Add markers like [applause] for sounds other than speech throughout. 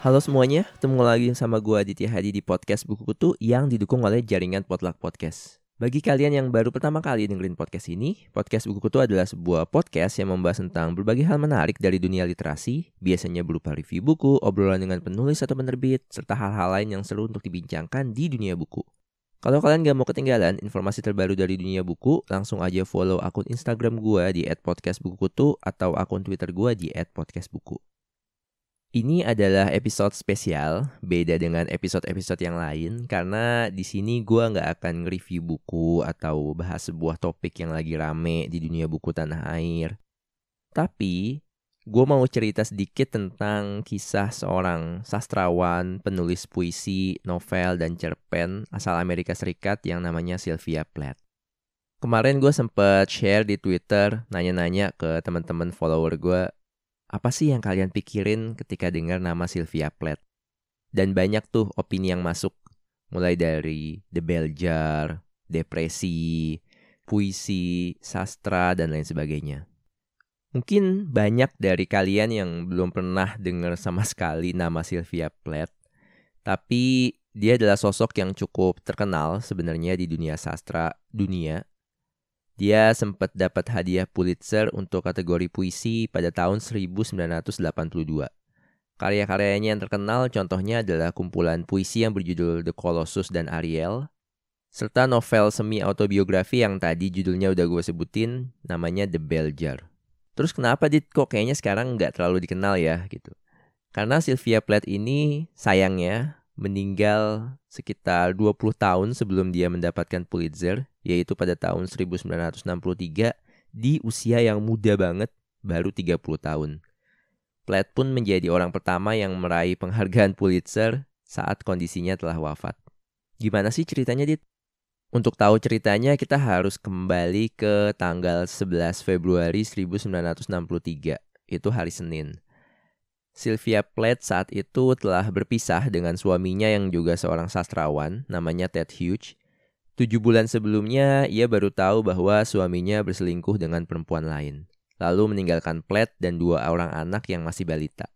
Halo semuanya, ketemu lagi sama gue Aditya Hadi di podcast Buku Kutu yang didukung oleh jaringan Potluck Podcast. Bagi kalian yang baru pertama kali dengerin podcast ini, podcast Buku Kutu adalah sebuah podcast yang membahas tentang berbagai hal menarik dari dunia literasi, biasanya berupa review buku, obrolan dengan penulis atau penerbit, serta hal-hal lain yang seru untuk dibincangkan di dunia buku. Kalau kalian gak mau ketinggalan informasi terbaru dari dunia buku, langsung aja follow akun Instagram gue di @podcastbukukutu atau akun Twitter gue di @podcastbuku. Ini adalah episode spesial, beda dengan episode-episode yang lain karena di sini gue nggak akan nge-review buku atau bahas sebuah topik yang lagi rame di dunia buku tanah air. Tapi gue mau cerita sedikit tentang kisah seorang sastrawan, penulis puisi, novel, dan cerpen asal Amerika Serikat yang namanya Sylvia Plath. Kemarin gue sempet share di Twitter, nanya-nanya ke teman-teman follower gue apa sih yang kalian pikirin ketika dengar nama Sylvia Plath? Dan banyak tuh opini yang masuk, mulai dari The Bell Jar, depresi, puisi, sastra, dan lain sebagainya. Mungkin banyak dari kalian yang belum pernah dengar sama sekali nama Sylvia Plath, tapi dia adalah sosok yang cukup terkenal sebenarnya di dunia sastra dunia dia sempat dapat hadiah Pulitzer untuk kategori puisi pada tahun 1982. Karya-karyanya yang terkenal contohnya adalah kumpulan puisi yang berjudul The Colossus dan Ariel, serta novel semi-autobiografi yang tadi judulnya udah gue sebutin, namanya The Bell Jar. Terus kenapa dit kok kayaknya sekarang nggak terlalu dikenal ya gitu? Karena Sylvia Plath ini sayangnya meninggal sekitar 20 tahun sebelum dia mendapatkan Pulitzer, yaitu pada tahun 1963 di usia yang muda banget, baru 30 tahun. Platt pun menjadi orang pertama yang meraih penghargaan Pulitzer saat kondisinya telah wafat. Gimana sih ceritanya, Dit? Untuk tahu ceritanya, kita harus kembali ke tanggal 11 Februari 1963. Itu hari Senin. Sylvia Plath saat itu telah berpisah dengan suaminya yang juga seorang sastrawan, namanya Ted Hughes. Tujuh bulan sebelumnya, ia baru tahu bahwa suaminya berselingkuh dengan perempuan lain, lalu meninggalkan Plath dan dua orang anak yang masih balita.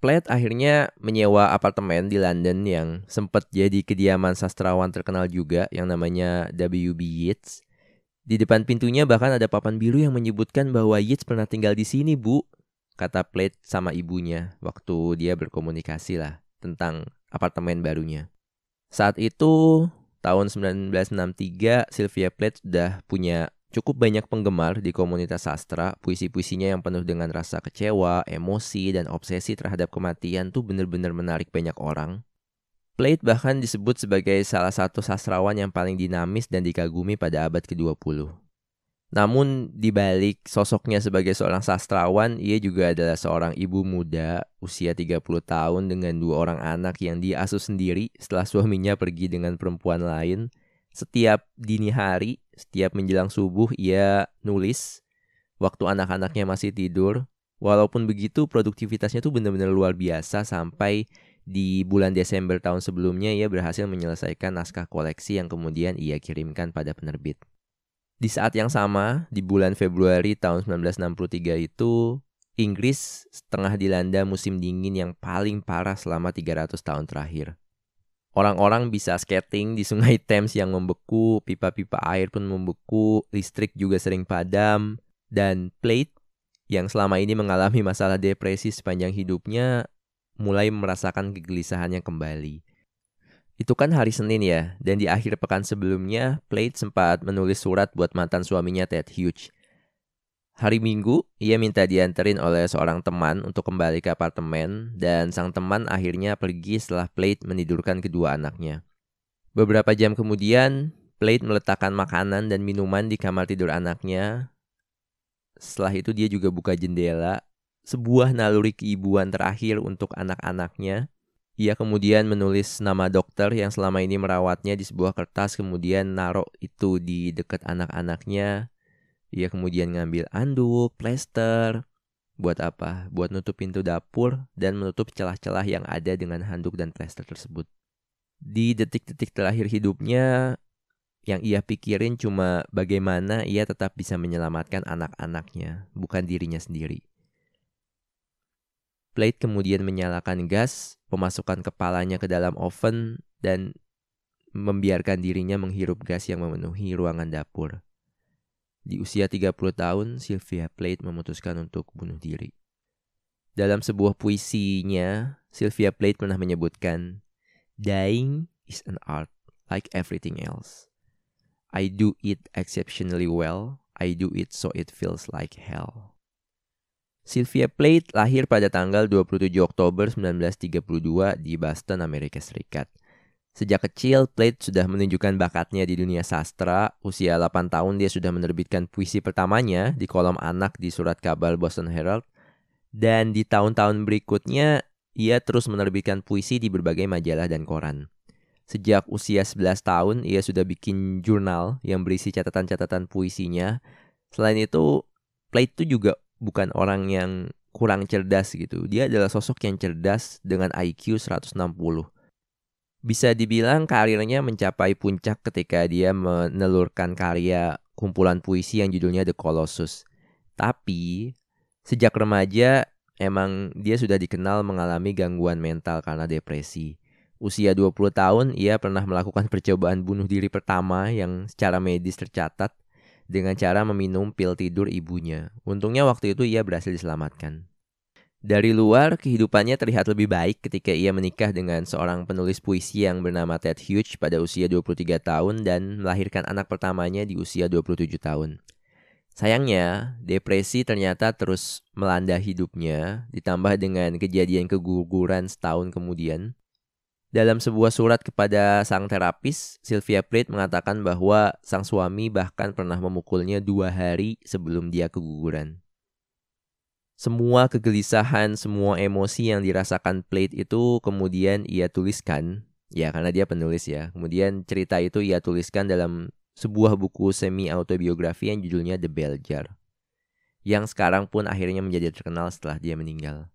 Plath akhirnya menyewa apartemen di London yang sempat jadi kediaman sastrawan terkenal juga yang namanya W.B. Yeats. Di depan pintunya bahkan ada papan biru yang menyebutkan bahwa Yeats pernah tinggal di sini, Bu kata Plate sama ibunya waktu dia berkomunikasi lah tentang apartemen barunya. Saat itu tahun 1963 Sylvia Plath sudah punya cukup banyak penggemar di komunitas sastra. Puisi-puisinya yang penuh dengan rasa kecewa, emosi, dan obsesi terhadap kematian tuh bener-bener menarik banyak orang. Plate bahkan disebut sebagai salah satu sastrawan yang paling dinamis dan dikagumi pada abad ke-20. Namun di balik sosoknya sebagai seorang sastrawan, ia juga adalah seorang ibu muda usia 30 tahun dengan dua orang anak yang dia asuh sendiri setelah suaminya pergi dengan perempuan lain. Setiap dini hari, setiap menjelang subuh ia nulis waktu anak-anaknya masih tidur. Walaupun begitu produktivitasnya tuh benar-benar luar biasa sampai di bulan Desember tahun sebelumnya ia berhasil menyelesaikan naskah koleksi yang kemudian ia kirimkan pada penerbit. Di saat yang sama, di bulan Februari tahun 1963 itu, Inggris setengah dilanda musim dingin yang paling parah selama 300 tahun terakhir. Orang-orang bisa skating di sungai [laughs] Thames yang membeku, pipa-pipa air pun membeku, listrik juga sering padam, dan Plate yang selama ini mengalami masalah depresi sepanjang hidupnya mulai merasakan kegelisahannya kembali. Itu kan hari Senin ya, dan di akhir pekan sebelumnya, Plate sempat menulis surat buat mantan suaminya Ted Hughes. Hari Minggu, ia minta dianterin oleh seorang teman untuk kembali ke apartemen, dan sang teman akhirnya pergi setelah Plate menidurkan kedua anaknya. Beberapa jam kemudian, Plate meletakkan makanan dan minuman di kamar tidur anaknya. Setelah itu dia juga buka jendela, sebuah naluri keibuan terakhir untuk anak-anaknya ia kemudian menulis nama dokter yang selama ini merawatnya di sebuah kertas kemudian naruh itu di dekat anak-anaknya. Ia kemudian ngambil anduk, plester, buat apa? Buat nutup pintu dapur dan menutup celah-celah yang ada dengan handuk dan plester tersebut. Di detik-detik terakhir hidupnya, yang ia pikirin cuma bagaimana ia tetap bisa menyelamatkan anak-anaknya, bukan dirinya sendiri. Plate kemudian menyalakan gas, memasukkan kepalanya ke dalam oven, dan membiarkan dirinya menghirup gas yang memenuhi ruangan dapur. Di usia 30 tahun, Sylvia Plate memutuskan untuk bunuh diri. Dalam sebuah puisinya, Sylvia Plate pernah menyebutkan, Dying is an art like everything else. I do it exceptionally well. I do it so it feels like hell. Sylvia Plath lahir pada tanggal 27 Oktober 1932 di Boston, Amerika Serikat. Sejak kecil, Plath sudah menunjukkan bakatnya di dunia sastra. Usia 8 tahun dia sudah menerbitkan puisi pertamanya di kolom anak di surat kabar Boston Herald. Dan di tahun-tahun berikutnya, ia terus menerbitkan puisi di berbagai majalah dan koran. Sejak usia 11 tahun, ia sudah bikin jurnal yang berisi catatan-catatan puisinya. Selain itu, Plate itu juga bukan orang yang kurang cerdas gitu. Dia adalah sosok yang cerdas dengan IQ 160. Bisa dibilang karirnya mencapai puncak ketika dia menelurkan karya kumpulan puisi yang judulnya The Colossus. Tapi, sejak remaja emang dia sudah dikenal mengalami gangguan mental karena depresi. Usia 20 tahun, ia pernah melakukan percobaan bunuh diri pertama yang secara medis tercatat dengan cara meminum pil tidur ibunya. Untungnya waktu itu ia berhasil diselamatkan. Dari luar, kehidupannya terlihat lebih baik ketika ia menikah dengan seorang penulis puisi yang bernama Ted Hughes pada usia 23 tahun dan melahirkan anak pertamanya di usia 27 tahun. Sayangnya, depresi ternyata terus melanda hidupnya, ditambah dengan kejadian keguguran setahun kemudian. Dalam sebuah surat kepada sang terapis, Sylvia Plath mengatakan bahwa sang suami bahkan pernah memukulnya dua hari sebelum dia keguguran. Semua kegelisahan, semua emosi yang dirasakan Plath itu kemudian ia tuliskan, ya karena dia penulis ya. Kemudian cerita itu ia tuliskan dalam sebuah buku semi autobiografi yang judulnya The Bell Jar, yang sekarang pun akhirnya menjadi terkenal setelah dia meninggal.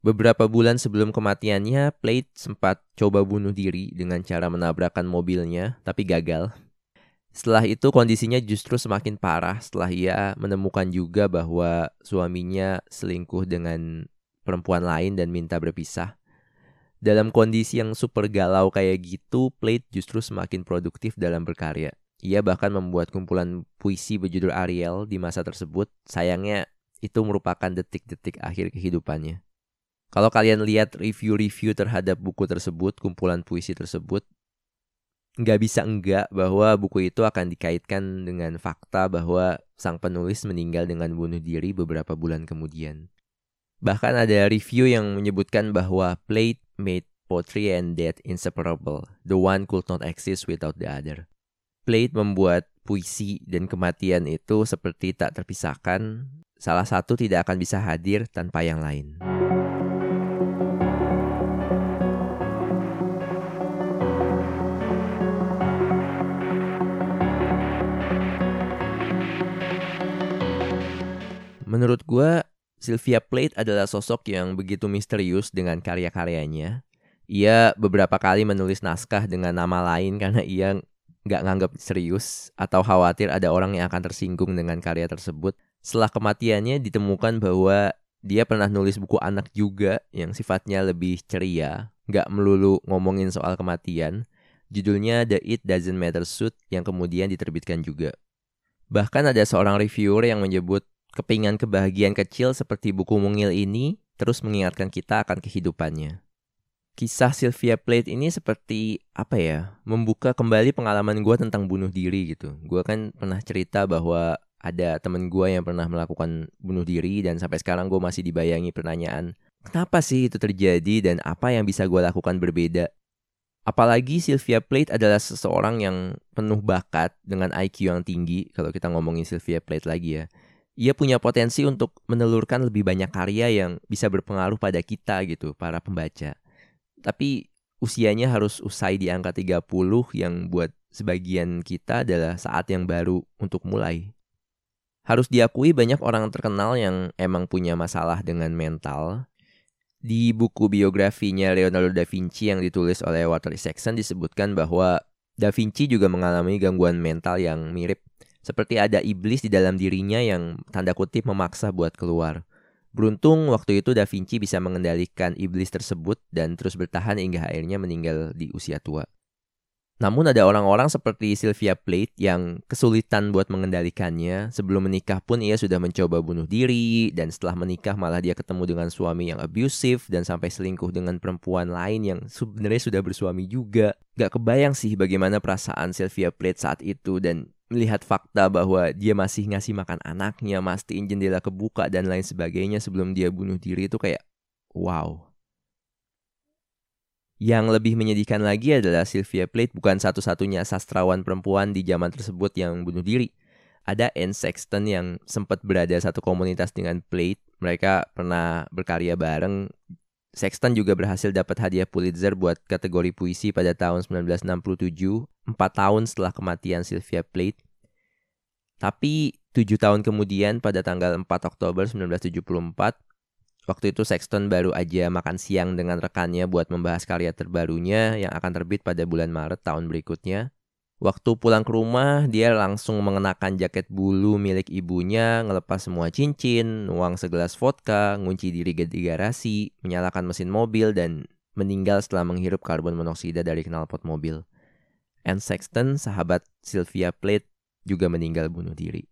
Beberapa bulan sebelum kematiannya, Plate sempat coba bunuh diri dengan cara menabrakkan mobilnya, tapi gagal. Setelah itu kondisinya justru semakin parah setelah ia menemukan juga bahwa suaminya selingkuh dengan perempuan lain dan minta berpisah. Dalam kondisi yang super galau kayak gitu, Plate justru semakin produktif dalam berkarya. Ia bahkan membuat kumpulan puisi berjudul Ariel di masa tersebut. Sayangnya itu merupakan detik-detik akhir kehidupannya. Kalau kalian lihat review-review terhadap buku tersebut, kumpulan puisi tersebut, nggak bisa enggak bahwa buku itu akan dikaitkan dengan fakta bahwa sang penulis meninggal dengan bunuh diri beberapa bulan kemudian. Bahkan ada review yang menyebutkan bahwa Plate made poetry and death inseparable. The one could not exist without the other. Plate membuat puisi dan kematian itu seperti tak terpisahkan. Salah satu tidak akan bisa hadir tanpa yang lain. Menurut gue, Sylvia Plath adalah sosok yang begitu misterius dengan karya-karyanya. Ia beberapa kali menulis naskah dengan nama lain karena ia nggak nganggap serius atau khawatir ada orang yang akan tersinggung dengan karya tersebut. Setelah kematiannya ditemukan bahwa dia pernah nulis buku anak juga yang sifatnya lebih ceria, nggak melulu ngomongin soal kematian. Judulnya The It Doesn't Matter Suit yang kemudian diterbitkan juga. Bahkan ada seorang reviewer yang menyebut Kepingan kebahagiaan kecil seperti buku mungil ini terus mengingatkan kita akan kehidupannya. Kisah Sylvia Plath ini seperti apa ya? Membuka kembali pengalaman gue tentang bunuh diri gitu. Gue kan pernah cerita bahwa ada temen gue yang pernah melakukan bunuh diri dan sampai sekarang gue masih dibayangi pertanyaan kenapa sih itu terjadi dan apa yang bisa gue lakukan berbeda. Apalagi Sylvia Plath adalah seseorang yang penuh bakat dengan IQ yang tinggi kalau kita ngomongin Sylvia Plath lagi ya ia punya potensi untuk menelurkan lebih banyak karya yang bisa berpengaruh pada kita gitu, para pembaca. Tapi usianya harus usai di angka 30 yang buat sebagian kita adalah saat yang baru untuk mulai. Harus diakui banyak orang terkenal yang emang punya masalah dengan mental. Di buku biografinya Leonardo da Vinci yang ditulis oleh Walter Isaacson disebutkan bahwa Da Vinci juga mengalami gangguan mental yang mirip, seperti ada iblis di dalam dirinya yang tanda kutip memaksa buat keluar. Beruntung waktu itu Da Vinci bisa mengendalikan iblis tersebut dan terus bertahan hingga akhirnya meninggal di usia tua. Namun ada orang-orang seperti Sylvia Plath yang kesulitan buat mengendalikannya. Sebelum menikah pun ia sudah mencoba bunuh diri dan setelah menikah malah dia ketemu dengan suami yang abusive dan sampai selingkuh dengan perempuan lain yang sebenarnya sudah bersuami juga. Gak kebayang sih bagaimana perasaan Sylvia Plath saat itu dan melihat fakta bahwa dia masih ngasih makan anaknya, mastiin jendela kebuka dan lain sebagainya sebelum dia bunuh diri itu kayak wow. Yang lebih menyedihkan lagi adalah Sylvia Plath bukan satu-satunya sastrawan perempuan di zaman tersebut yang bunuh diri. Ada Anne Sexton yang sempat berada satu komunitas dengan Plath. Mereka pernah berkarya bareng. Sexton juga berhasil dapat hadiah Pulitzer buat kategori puisi pada tahun 1967, empat tahun setelah kematian Sylvia Plath. Tapi tujuh tahun kemudian pada tanggal 4 Oktober 1974, Waktu itu Sexton baru aja makan siang dengan rekannya buat membahas karya terbarunya yang akan terbit pada bulan Maret tahun berikutnya. Waktu pulang ke rumah, dia langsung mengenakan jaket bulu milik ibunya, ngelepas semua cincin, nuang segelas vodka, ngunci diri di garasi, menyalakan mesin mobil, dan meninggal setelah menghirup karbon monoksida dari knalpot mobil. Anne Sexton, sahabat Sylvia Plath, juga meninggal bunuh diri.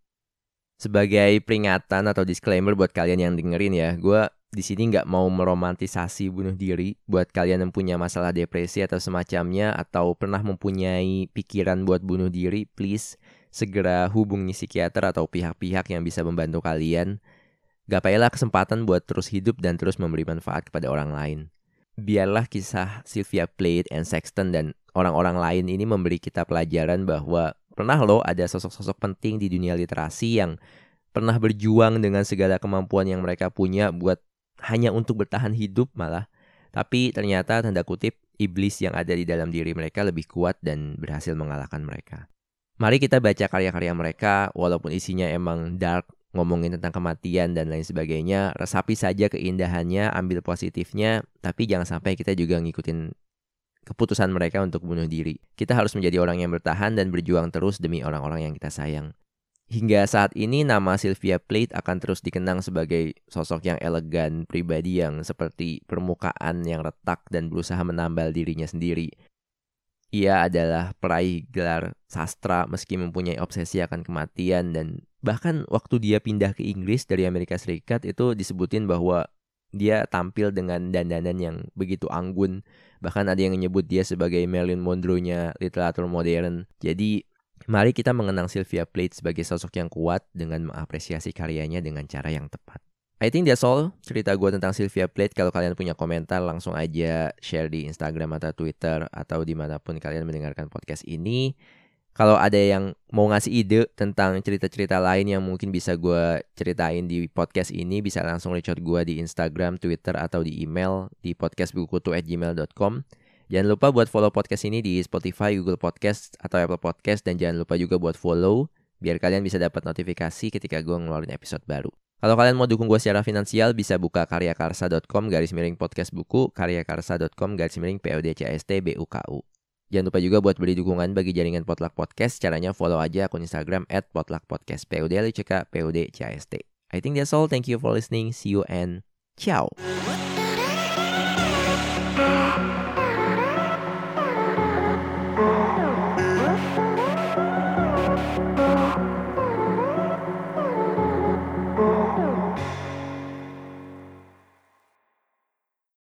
Sebagai peringatan atau disclaimer buat kalian yang dengerin ya, gue di sini nggak mau meromantisasi bunuh diri buat kalian yang punya masalah depresi atau semacamnya atau pernah mempunyai pikiran buat bunuh diri, please segera hubungi psikiater atau pihak-pihak yang bisa membantu kalian. Gapailah kesempatan buat terus hidup dan terus memberi manfaat kepada orang lain. Biarlah kisah Sylvia Plath and Sexton dan orang-orang lain ini memberi kita pelajaran bahwa pernah loh ada sosok-sosok penting di dunia literasi yang pernah berjuang dengan segala kemampuan yang mereka punya buat hanya untuk bertahan hidup malah. Tapi ternyata tanda kutip iblis yang ada di dalam diri mereka lebih kuat dan berhasil mengalahkan mereka. Mari kita baca karya-karya mereka walaupun isinya emang dark, ngomongin tentang kematian dan lain sebagainya, resapi saja keindahannya, ambil positifnya, tapi jangan sampai kita juga ngikutin keputusan mereka untuk bunuh diri. Kita harus menjadi orang yang bertahan dan berjuang terus demi orang-orang yang kita sayang. Hingga saat ini nama Sylvia Plath akan terus dikenang sebagai sosok yang elegan, pribadi yang seperti permukaan yang retak dan berusaha menambal dirinya sendiri. Ia adalah peraih gelar sastra meski mempunyai obsesi akan kematian dan bahkan waktu dia pindah ke Inggris dari Amerika Serikat itu disebutin bahwa dia tampil dengan dandanan yang begitu anggun. Bahkan ada yang menyebut dia sebagai Marilyn Monroe-nya literatur modern. Jadi Mari kita mengenang Sylvia Plath sebagai sosok yang kuat dengan mengapresiasi karyanya dengan cara yang tepat. I think that's all cerita gue tentang Sylvia Plath. Kalau kalian punya komentar langsung aja share di Instagram atau Twitter atau di mana pun kalian mendengarkan podcast ini. Kalau ada yang mau ngasih ide tentang cerita-cerita lain yang mungkin bisa gue ceritain di podcast ini, bisa langsung reach out gue di Instagram, Twitter, atau di email di podcastbukutu@gmail.com. Jangan lupa buat follow podcast ini di Spotify, Google Podcast, atau Apple Podcast. Dan jangan lupa juga buat follow, biar kalian bisa dapat notifikasi ketika gue ngeluarin episode baru. Kalau kalian mau dukung gue secara finansial, bisa buka karyakarsa.com garis miring podcast buku, karyakarsa.com garis miring PODCST BUKU. Jangan lupa juga buat beri dukungan bagi jaringan Potluck Podcast. Caranya follow aja akun Instagram at Potluck Podcast. POD PODCST. I think that's all. Thank you for listening. See you and ciao.